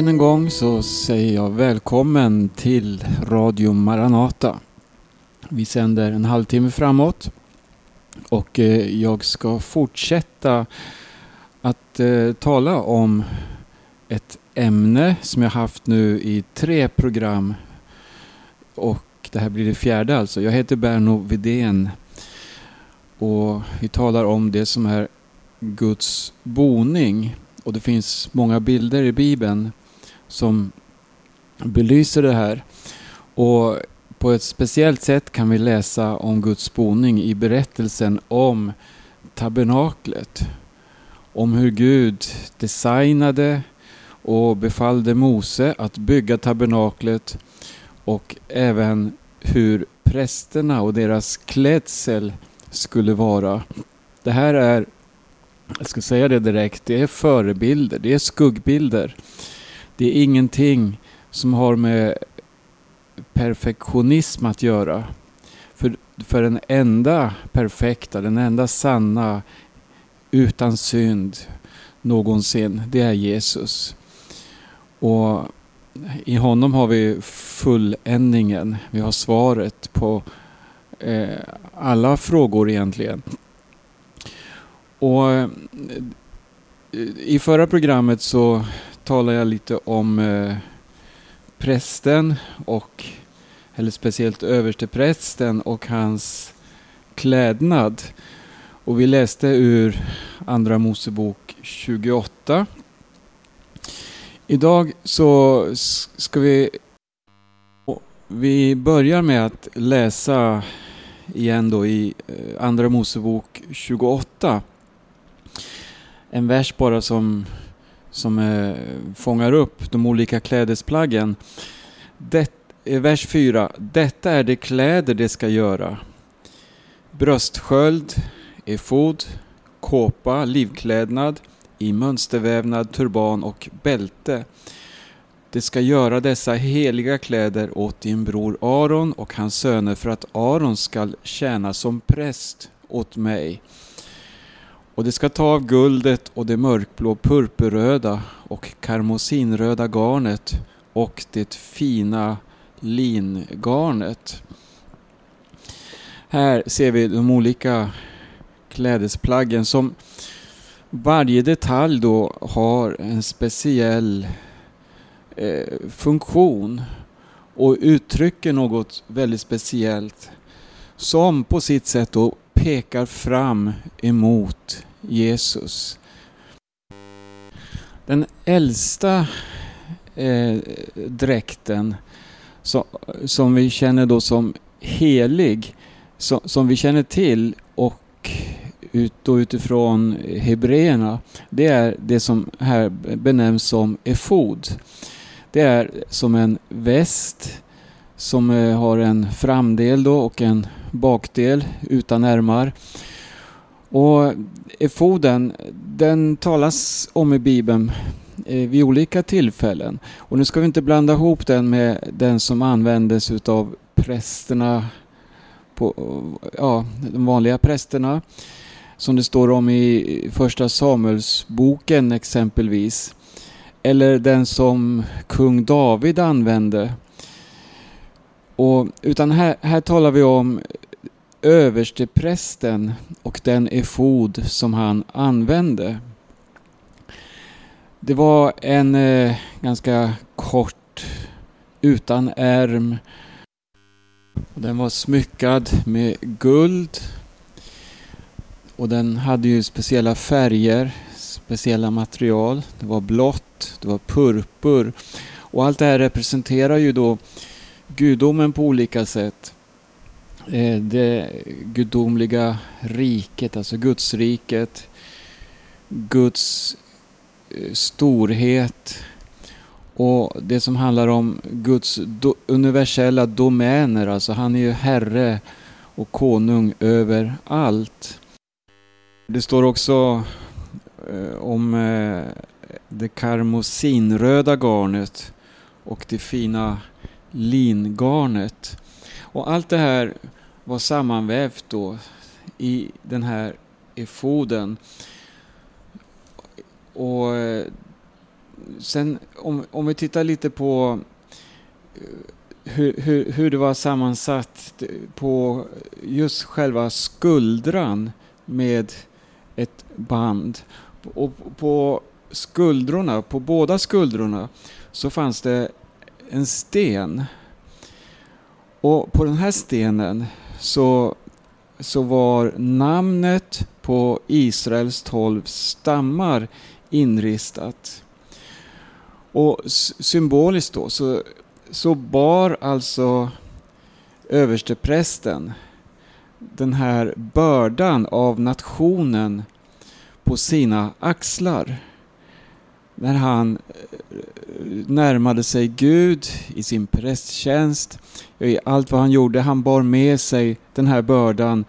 än en gång så säger jag välkommen till Radio Maranata. Vi sänder en halvtimme framåt och eh, jag ska fortsätta att eh, tala om ett ämne som jag haft nu i tre program och det här blir det fjärde alltså. Jag heter Berno Vidén och vi talar om det som är Guds boning. Och det finns många bilder i Bibeln som belyser det här. Och på ett speciellt sätt kan vi läsa om Guds boning i berättelsen om tabernaklet. Om hur Gud designade och befallde Mose att bygga tabernaklet och även hur prästerna och deras klädsel skulle vara. Det här är, jag ska säga det direkt, det är förebilder, det är skuggbilder. Det är ingenting som har med perfektionism att göra. För, för den enda perfekta, den enda sanna, utan synd någonsin, det är Jesus. Och i honom har vi fulländningen. Vi har svaret på eh, alla frågor egentligen. Och eh, i förra programmet så talar jag lite om eh, prästen och eller speciellt översteprästen och hans klädnad. Och vi läste ur Andra Mosebok 28. Idag så ska vi vi börjar med att läsa igen då i eh, Andra Mosebok 28. En vers bara som, som eh, fångar upp de olika klädesplaggen. Det, eh, vers 4. Detta är de kläder de ska göra. Bröstsköld, efod, kåpa, livklädnad, i mönstervävnad, turban och bälte. Det ska göra dessa heliga kläder åt din bror Aron och hans söner för att Aron skall tjäna som präst åt mig. Och det ska ta av guldet och det mörkblå purpurröda och karmosinröda garnet och det fina lingarnet. Här ser vi de olika klädesplaggen som varje detalj då har en speciell eh, funktion och uttrycker något väldigt speciellt som på sitt sätt då pekar fram emot Jesus. Den äldsta eh, dräkten så, som vi känner då som helig, så, som vi känner till och ut, då utifrån hebreerna, det är det som här benämns som efod. Det är som en väst som eh, har en framdel då och en bakdel utan ärmar. Och efoden, den talas om i Bibeln eh, vid olika tillfällen. Och nu ska vi inte blanda ihop den med den som användes utav prästerna, på, ja, de vanliga prästerna. Som det står om i första Samuelsboken exempelvis. Eller den som kung David använde. Och, utan här, här talar vi om översteprästen och den efod som han använde. Det var en eh, ganska kort, utan ärm. Den var smyckad med guld. Och den hade ju speciella färger, speciella material. Det var blått, det var purpur. Och allt det här representerar ju då gudomen på olika sätt. Eh, det gudomliga riket, alltså Gudsriket. Guds eh, storhet och det som handlar om Guds do universella domäner, alltså han är ju herre och konung över allt. Det står också eh, om det karmosinröda garnet och det fina lingarnet. Och allt det här var sammanvävt då i den här efoden. Och eh, sen om, om vi tittar lite på eh, hur, hur, hur det var sammansatt på just själva skuldran med ett band. Och på skuldrorna, på båda skuldrorna, så fanns det en sten. Och på den här stenen så, så var namnet på Israels tolv stammar inristat. Och symboliskt då så, så bar alltså översteprästen den här bördan av nationen på sina axlar. När han eh, närmade sig Gud i sin prästtjänst, i allt vad han gjorde, han bar med sig den här bördan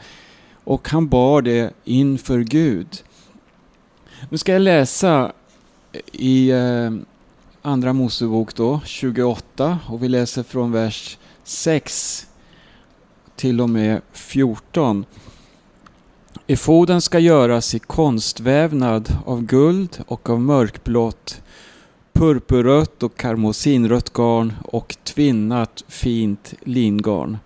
och han bar det inför Gud. Nu ska jag läsa i eh, Andra Mosebok då, 28 och vi läser från vers 6 till och med 14. Efoden ska göras i konstvävnad av guld och av mörkblått, purpurrött och karmosinrött garn och tvinnat fint lingarn.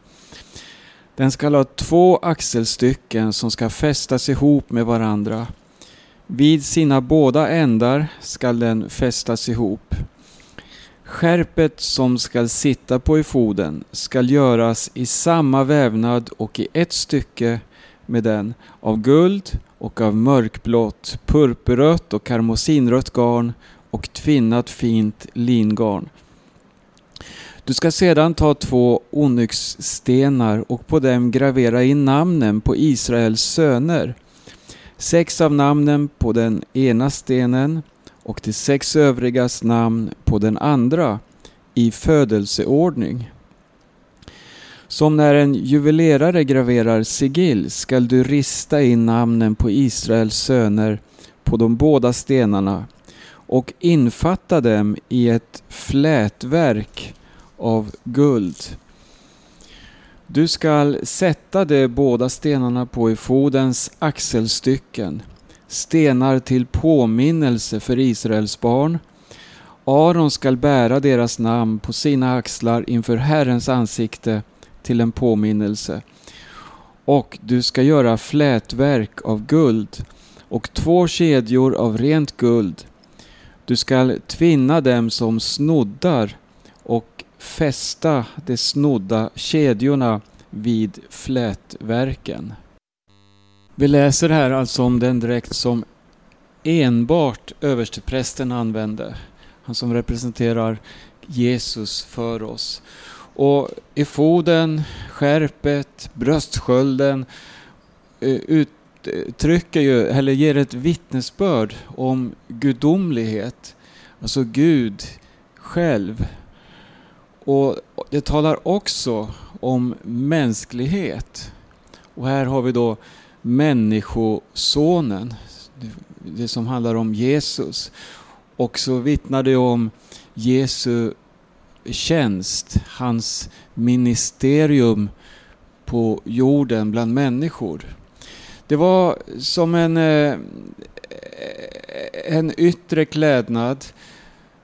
Den skall ha två axelstycken som ska fästas ihop med varandra. Vid sina båda ändar skall den fästas ihop. Skärpet som skall sitta på efoden skall göras i samma vävnad och i ett stycke med den av guld och av mörkblått, purpurrött och karmosinrött garn och tvinnat fint lingarn. Du ska sedan ta två onyxstenar och på dem gravera in namnen på Israels söner. Sex av namnen på den ena stenen och de sex övrigas namn på den andra i födelseordning. Som när en juvelerare graverar sigill skall du rista in namnen på Israels söner på de båda stenarna och infatta dem i ett flätverk av guld. Du skall sätta de båda stenarna på efodens axelstycken, stenar till påminnelse för Israels barn. Aron skall bära deras namn på sina axlar inför Herrens ansikte till en påminnelse. Och du ska göra flätverk av guld och två kedjor av rent guld. Du skall tvinna dem som snoddar och fästa de snodda kedjorna vid flätverken. Vi läser här alltså om den dräkt som enbart översteprästen använde. Han som representerar Jesus för oss. Och efoden, skärpet, bröstskölden eh, uttrycker ju, eller ger ett vittnesbörd om gudomlighet. Alltså Gud själv. Och det talar också om mänsklighet. Och här har vi då Människosonen, det som handlar om Jesus. Och så vittnar det om Jesu tjänst, hans ministerium på jorden bland människor. Det var som en, eh, eh, en yttre klädnad.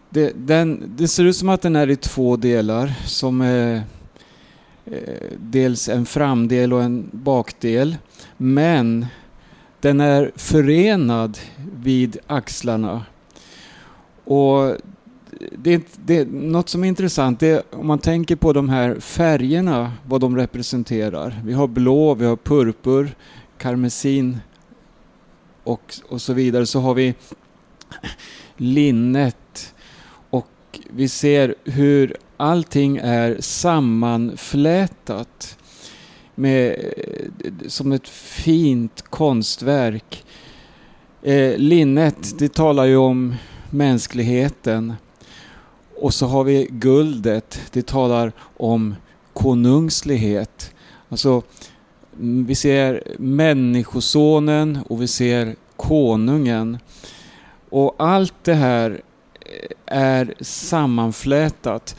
Det, den, det ser ut som att den är i två delar. Som är dels en framdel och en bakdel. Men den är förenad vid axlarna. Och det, det, något som är intressant det är om man tänker på de här färgerna, vad de representerar. Vi har blå, vi har purpur, karmesin och, och så vidare. Så har vi linnet och vi ser hur allting är sammanflätat med, som ett fint konstverk. Eh, linnet, det talar ju om mänskligheten. Och så har vi guldet, det talar om konungslighet. Alltså, mm, vi ser människosonen och vi ser konungen. Och allt det här eh, är sammanflätat.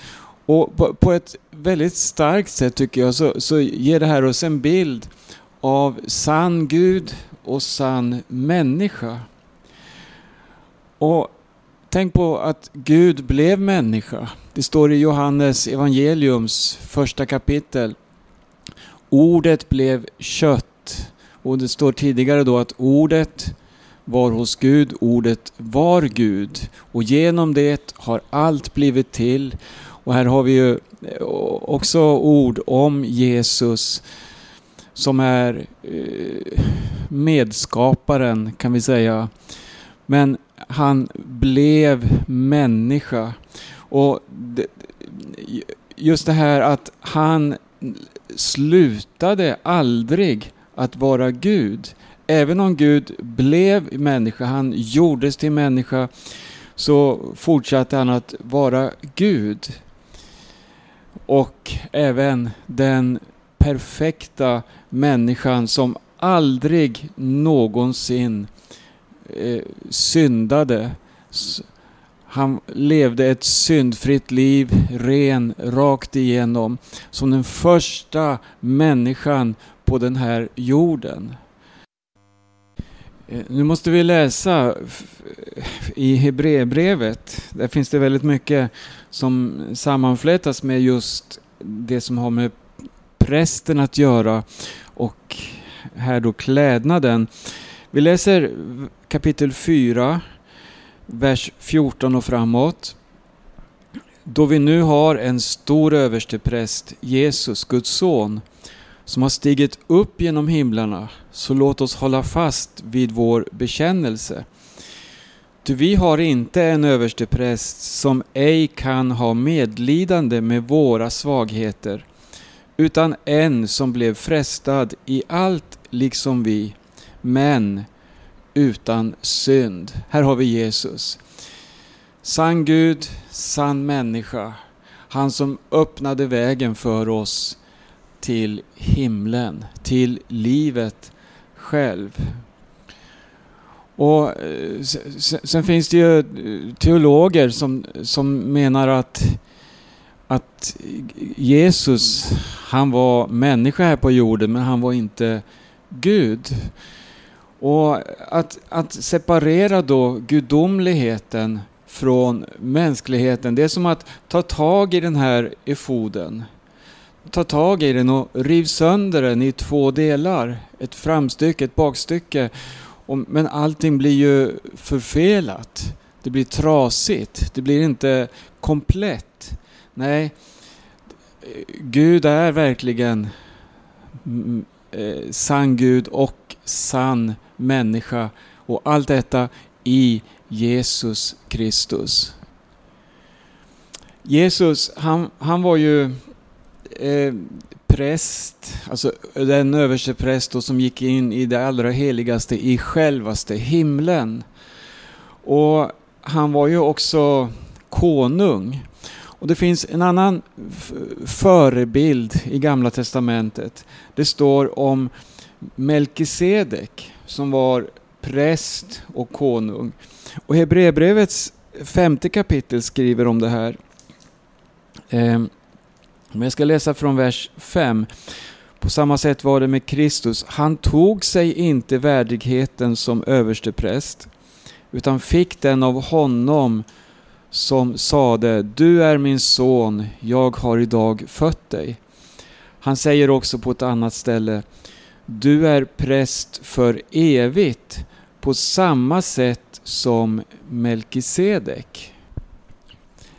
Och på, på ett väldigt starkt sätt tycker jag så, så ger det här oss en bild av sann Gud och sann människa. Och tänk på att Gud blev människa. Det står i Johannes evangeliums första kapitel. Ordet blev kött. Och det står tidigare då att ordet var hos Gud, ordet var Gud. Och genom det har allt blivit till. Och här har vi ju eh, också ord om Jesus som är eh, medskaparen kan vi säga. Men han blev människa. Och just det här att han slutade aldrig att vara Gud. Även om Gud blev människa, han gjordes till människa, så fortsatte han att vara Gud. Och även den perfekta människan som aldrig någonsin eh, syndade. Han levde ett syndfritt liv, ren, rakt igenom, som den första människan på den här jorden. Eh, nu måste vi läsa i Hebreerbrevet. Där finns det väldigt mycket som sammanflätas med just det som har med prästen att göra och här då klädnaden. Vi läser kapitel 4, vers 14 och framåt. Då vi nu har en stor överstepräst, Jesus, Guds son, som har stigit upp genom himlarna, så låt oss hålla fast vid vår bekännelse. Ty vi har inte en överstepräst som ej kan ha medlidande med våra svagheter, utan en som blev frestad i allt liksom vi, men utan synd. Här har vi Jesus. Sann Gud, sann människa. Han som öppnade vägen för oss till himlen, till livet själv. Och eh, sen finns det ju eh, teologer som, som menar att, att Jesus, han var människa här på jorden men han var inte Gud. Och att, att separera då gudomligheten från mänskligheten, det är som att ta tag i den här efoden. Ta tag i den och riv sönder den i två delar. Ett framstycke, ett bakstycke. Men allting blir ju förfelat. Det blir trasigt. Det blir inte komplett. Nej, Gud är verkligen mm, eh, sann Gud och sann människa. Och allt detta i Jesus Kristus. Jesus, han, han var ju eh, präst, alltså den överste präst som gick in i det allra heligaste i självaste himlen. Och han var ju också konung. Och det finns en annan förebild i Gamla Testamentet. Det står om Melkisedek som var präst och konung. Och Hebreerbrevets femte kapitel skriver om det här. Ehm, men jag ska läsa från vers 5. På samma sätt var det med Kristus. Han tog sig inte värdigheten som överstepräst utan fick den av honom som sade Du är min son, jag har idag fött dig. Han säger också på ett annat ställe du är präst för evigt på samma sätt som Melkisedek.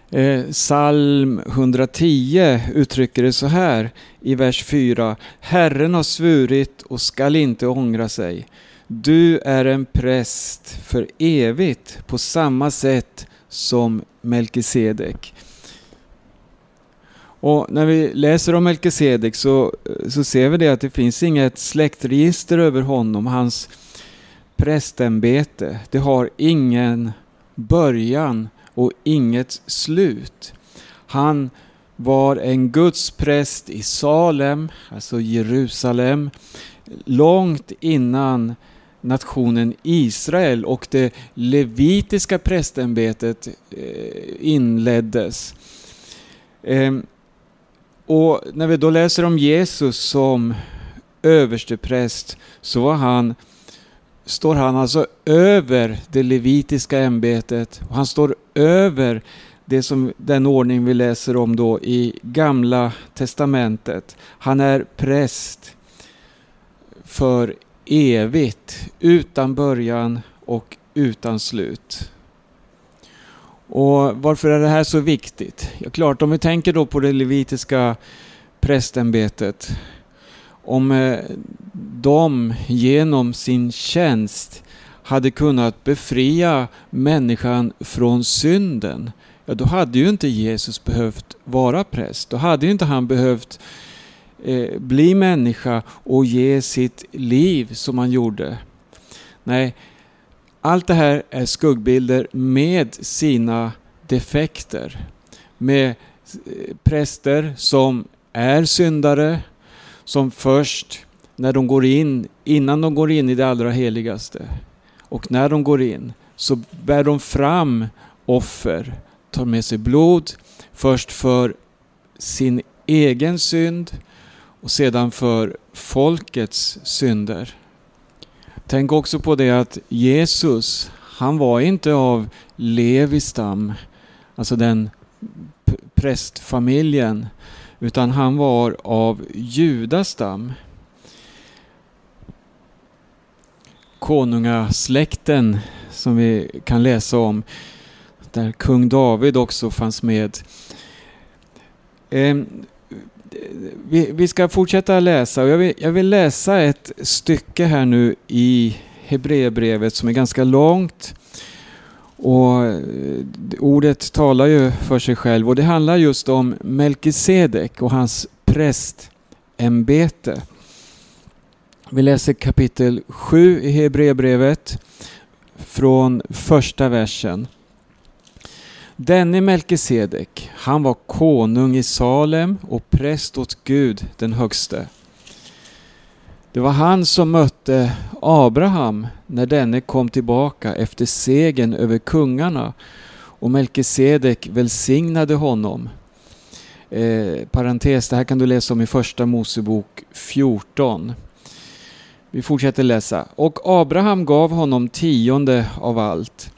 Eh, psalm 110 uttrycker det så här i vers 4. Herren har svurit och skall inte ångra sig. Du är en präst för evigt på samma sätt som Melkisedek. Och när vi läser om Melkisedek så, så ser vi det att det finns inget släktregister över honom, hans prästämbete. Det har ingen början och inget slut. Han var en gudspräst i Salem, alltså Jerusalem, långt innan nationen Israel och det levitiska prästämbetet eh, inleddes. Ehm, och när vi då läser om Jesus som överstepräst så var han står han alltså över det levitiska ämbetet och han står över det som, den ordning vi läser om då i Gamla Testamentet. Han är präst för evigt, utan början och utan slut. Och Varför är det här så viktigt? Ja, klart, om vi tänker då på det levitiska prästämbetet. Om eh, de genom sin tjänst hade kunnat befria människan från synden, ja då hade ju inte Jesus behövt vara präst. Då hade ju inte han behövt eh, bli människa och ge sitt liv som han gjorde. Nej, allt det här är skuggbilder med sina defekter. Med eh, präster som är syndare, som först när de går in, innan de går in i det allra heligaste och när de går in så bär de fram offer, tar med sig blod, först för sin egen synd och sedan för folkets synder. Tänk också på det att Jesus, han var inte av Levistam, alltså den prästfamiljen, utan han var av Judastam. Konungasläkten som vi kan läsa om, där kung David också fanns med. Ehm, vi, vi, ska fortsätta läsa och jag vill, jag vill läsa ett stycke här nu i Hebreerbrevet som är ganska långt. Och eh, ordet talar ju för sig själv och det handlar just om Melkisedek och hans prästämbete. Vi läser kapitel 7 i Hebreerbrevet från första versen. Denne Melkisedek, han var konung i Salem och präst åt Gud den högste. Det var han som mötte Abraham när denne kom tillbaka efter segern över kungarna och Melkisedek välsignade honom. Eh, parentes, det här kan du läsa om i Första Mosebok 14. Vi fortsätter läsa. Och Abraham gav honom tionde av allt.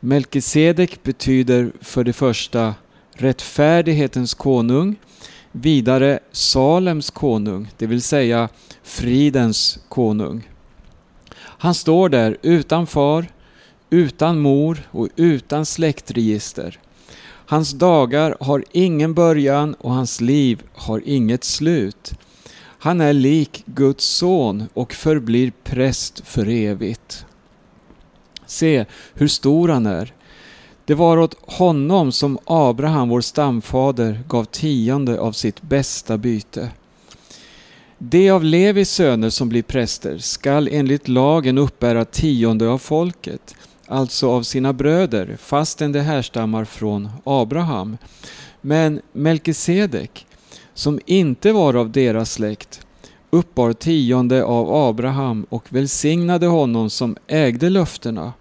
Melkisedek betyder för det första rättfärdighetens konung, vidare Salems konung, det vill säga fridens konung. Han står där utan far, utan mor och utan släktregister. Hans dagar har ingen början och hans liv har inget slut. Han är lik Guds son och förblir präst för evigt. Se hur stor han är. Det var åt honom som Abraham, vår stamfader, gav tionde av sitt bästa byte. De av Levis söner som blir präster skall enligt lagen uppbära tionde av folket, alltså av sina bröder, fastän de härstammar från Abraham. Men Melkisedek, som inte var av deras släkt, uppbar tionde av Abraham och välsignade honom som ägde löftena.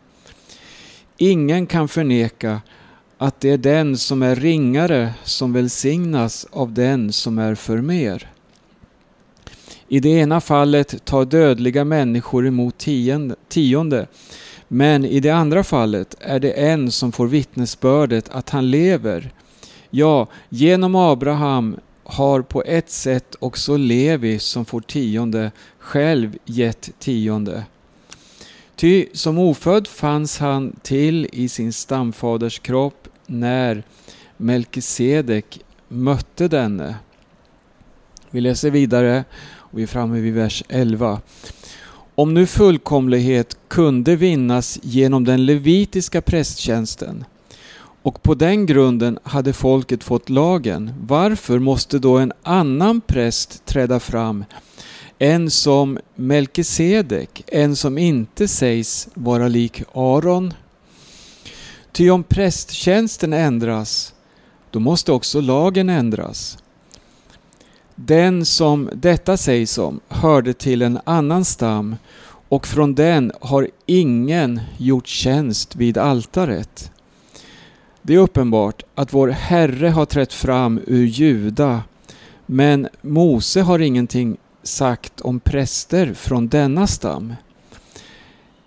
Ingen kan förneka att det är den som är ringare som välsignas av den som är för mer. I det ena fallet tar dödliga människor emot tionde, men i det andra fallet är det en som får vittnesbördet att han lever. Ja, genom Abraham har på ett sätt också Levi som får tionde själv gett tionde. Ty som ofödd fanns han till i sin stamfaders kropp när Melkisedek mötte denne. Vi läser vidare och vi är framme vid vers 11. Om nu fullkomlighet kunde vinnas genom den levitiska prästtjänsten och på den grunden hade folket fått lagen, varför måste då en annan präst träda fram en som Melkisedek, en som inte sägs vara lik Aron. Ty om prästtjänsten ändras, då måste också lagen ändras. Den som detta sägs om hörde till en annan stam och från den har ingen gjort tjänst vid altaret. Det är uppenbart att vår Herre har trätt fram ur Juda, men Mose har ingenting sagt om präster från denna stam.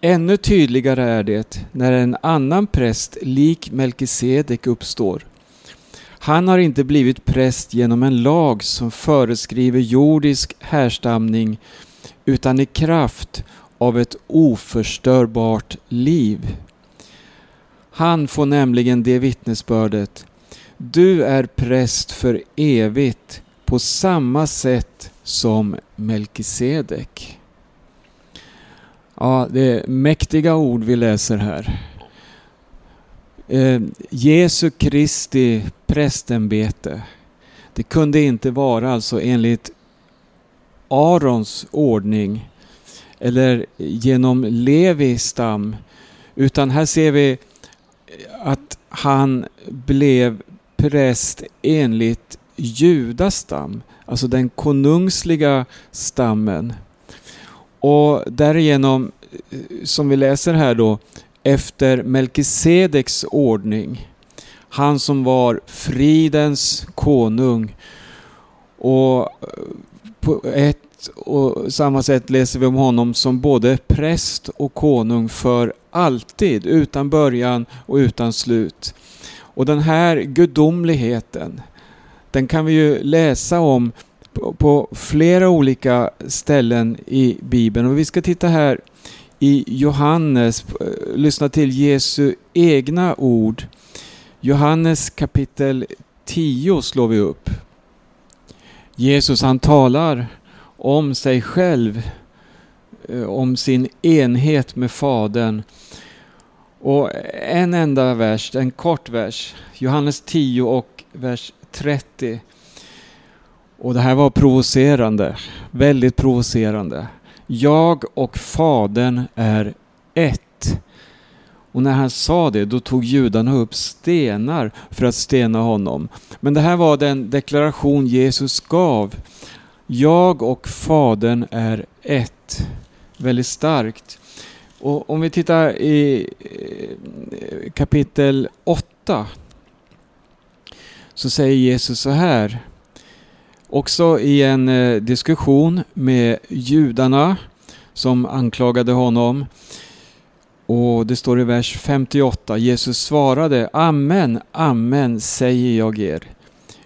Ännu tydligare är det när en annan präst lik Melkisedek uppstår. Han har inte blivit präst genom en lag som föreskriver jordisk härstamning utan i kraft av ett oförstörbart liv. Han får nämligen det vittnesbördet. Du är präst för evigt på samma sätt som Melkisedek. Ja, det är mäktiga ord vi läser här. Eh, Jesu Kristi prästämbete. Det kunde inte vara alltså enligt Arons ordning eller genom Levi stam. Utan här ser vi att han blev präst enligt Judas stam, alltså den konungsliga stammen. Och därigenom, eh, som vi läser här då, efter Melkisedeks ordning. Han som var fridens konung. Och eh, på ett och samma sätt läser vi om honom som både präst och konung för alltid, utan början och utan slut. Och den här gudomligheten, den kan vi ju läsa om på flera olika ställen i Bibeln. Och vi ska titta här i Johannes, eh, lyssna till Jesu egna ord. Johannes kapitel 10 slår vi upp. Jesus han talar om sig själv, Eh, om sin enhet med Fadern. Och en enda vers, en kort vers, Johannes 10 och vers 30. Och det här var provocerande, väldigt provocerande. Jag och Fadern är ett. Och när han sa det, då tog judarna upp stenar för att stena honom. Men det här var den deklaration Jesus gav. Jag och Fadern är ett. Väldigt starkt. Och om vi tittar i eh, kapitel 8 så säger Jesus så här. Också i en eh, diskussion med judarna som anklagade honom. Och det står i vers 58. Jesus svarade Amen, amen säger jag er.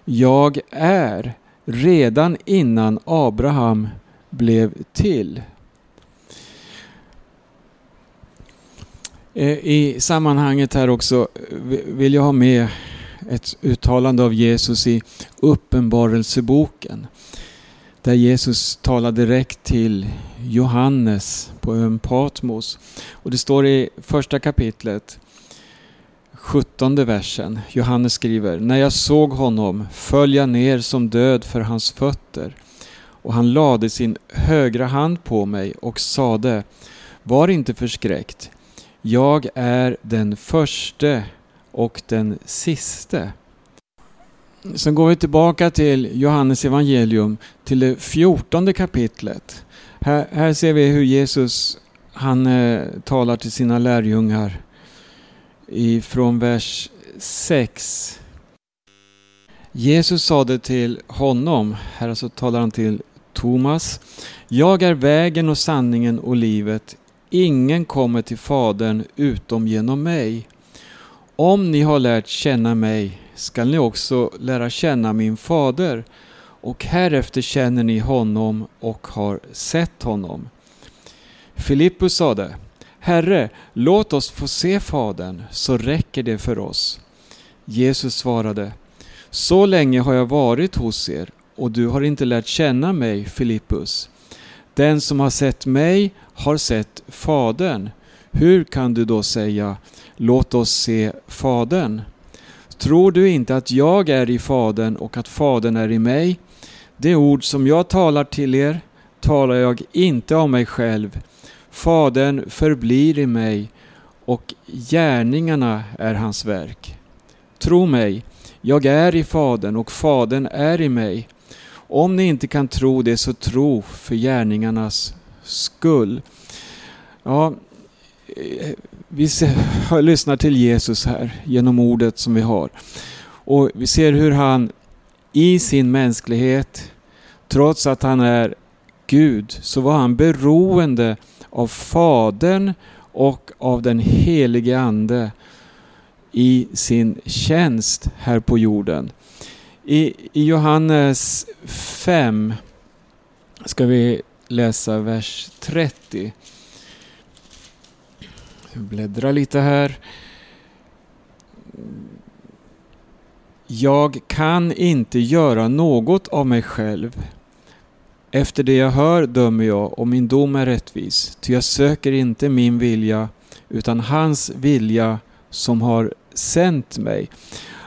Jag är redan innan Abraham blev till. Eh, I sammanhanget här också eh, vill jag ha med ett uttalande av Jesus i Uppenbarelseboken. Där Jesus talar direkt till Johannes på ön Patmos. Och det står i första kapitlet, 17 versen. Johannes skriver, När jag såg honom föll jag ner som död för hans fötter. Och han lade sin högra hand på mig och sade, Var inte förskräckt. Jag är den förste och den siste. Sen går vi tillbaka till Johannes evangelium till det fjortonde kapitlet. Här, här ser vi hur Jesus han eh, talar till sina lärjungar ifrån vers 6. Jesus sade till honom, här alltså talar han till Thomas. Jag är vägen och sanningen och livet. Ingen kommer till Fadern utom genom mig. Om ni har lärt känna mig skall ni också lära känna min fader och härefter känner ni honom och har sett honom. Filippus sade Herre, låt oss få se Fadern, så räcker det för oss. Jesus svarade Så länge har jag varit hos er och du har inte lärt känna mig, Filippus. Den som har sett mig har sett Fadern. Hur kan du då säga Låt oss se Fadern? Tror du inte att jag är i Fadern och att Fadern är i mig? Det ord som jag talar till er talar jag inte av mig själv. Fadern förblir i mig och gärningarna är hans verk. Tro mig, jag är i Fadern och Fadern är i mig. Om ni inte kan tro det så tro för gärningarnas skull. Ja, vi lyssnar till Jesus här genom ordet som vi har. Och vi ser hur han i sin mänsklighet, trots att han är Gud, så var han beroende av Fadern och av den helige Ande i sin tjänst här på jorden. I, i Johannes 5 ska vi läsa vers 30. Jag bläddrar lite här. Jag kan inte göra något av mig själv. Efter det jag hör dömer jag och min dom är rättvis. Ty jag söker inte min vilja utan hans vilja som har sänt mig.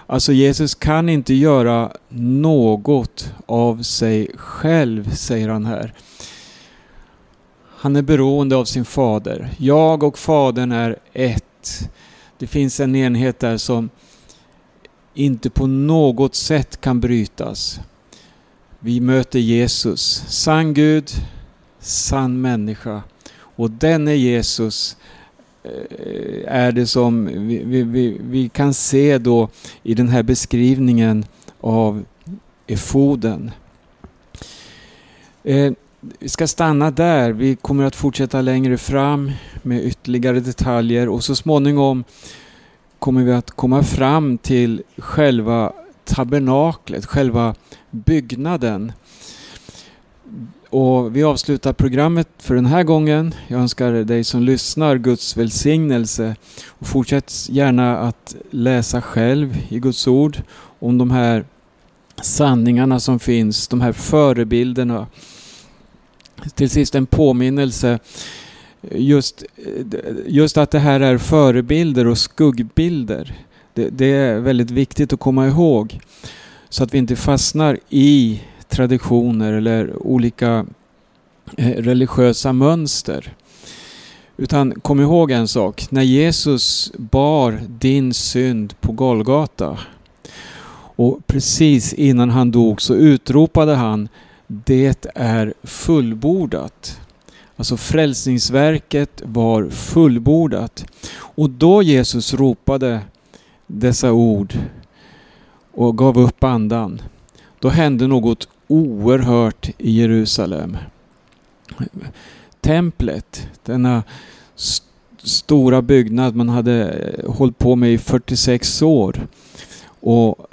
Alltså Jesus kan inte göra något av sig själv, säger han här. Han är beroende av sin fader. Jag och fadern är ett. Det finns en enhet där som inte på något sätt kan brytas. Vi möter Jesus, sann Gud, sann människa. Och denne Jesus eh, är det som vi, vi, vi kan se då i den här beskrivningen av efoden. Eh, vi ska stanna där. Vi kommer att fortsätta längre fram med ytterligare detaljer och så småningom kommer vi att komma fram till själva tabernaklet, själva byggnaden. Och vi avslutar programmet för den här gången. Jag önskar dig som lyssnar Guds välsignelse. Och fortsätt gärna att läsa själv i Guds ord om de här sanningarna som finns, de här förebilderna. Till sist en påminnelse. Just, just att det här är förebilder och skuggbilder. Det, det är väldigt viktigt att komma ihåg. Så att vi inte fastnar i traditioner eller olika eh, religiösa mönster. Utan kom ihåg en sak. När Jesus bar din synd på Golgata och precis innan han dog så utropade han det är fullbordat. Alltså frälsningsverket var fullbordat. Och då Jesus ropade dessa ord och gav upp andan. Då hände något oerhört i Jerusalem. Templet, denna st stora byggnad man hade eh, hållit på med i 46 år och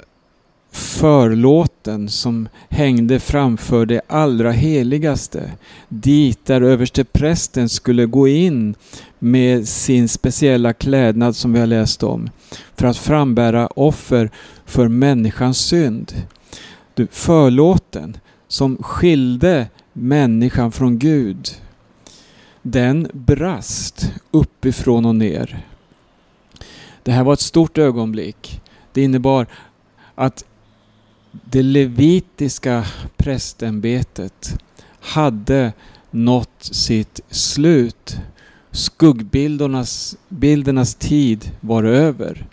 förlåten som hängde framför det allra heligaste. Dit där överste prästen skulle gå in med sin speciella klädnad som vi har läst om. För att frambära offer för människans synd. Du, förlåten som skilde människan från Gud. Den brast uppifrån och ner. Det här var ett stort ögonblick. Det innebar att det levitiska prästämbetet hade nått sitt slut. Skuggbildernas bildernas tid var över.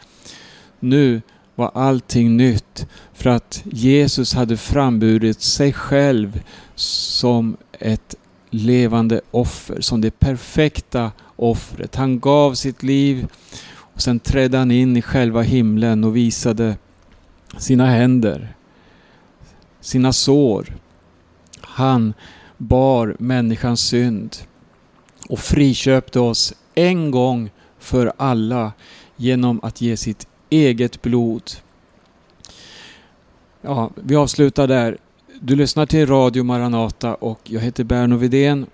Nu var allting nytt för att Jesus hade framburit sig själv som ett levande offer, som det perfekta offret. Han gav sitt liv och sen trädde han in i själva himlen och visade sina händer, sina sår. Han bar människans synd och friköpte oss en gång för alla genom att ge sitt eget blod. Ja, vi avslutar där. Du lyssnar till Radio Maranata och jag heter Berno Vidén.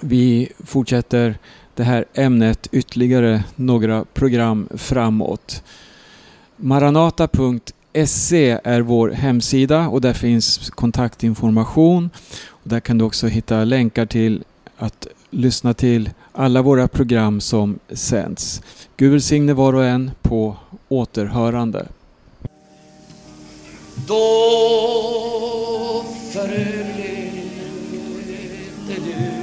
Vi fortsätter det här ämnet ytterligare några program framåt. Maranata.se är vår hemsida och där finns kontaktinformation. Och där kan du också hitta länkar till att lyssna till alla våra program som sänds. Gud välsigne var och en på återhörande. Då förleder du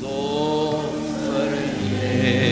Då förled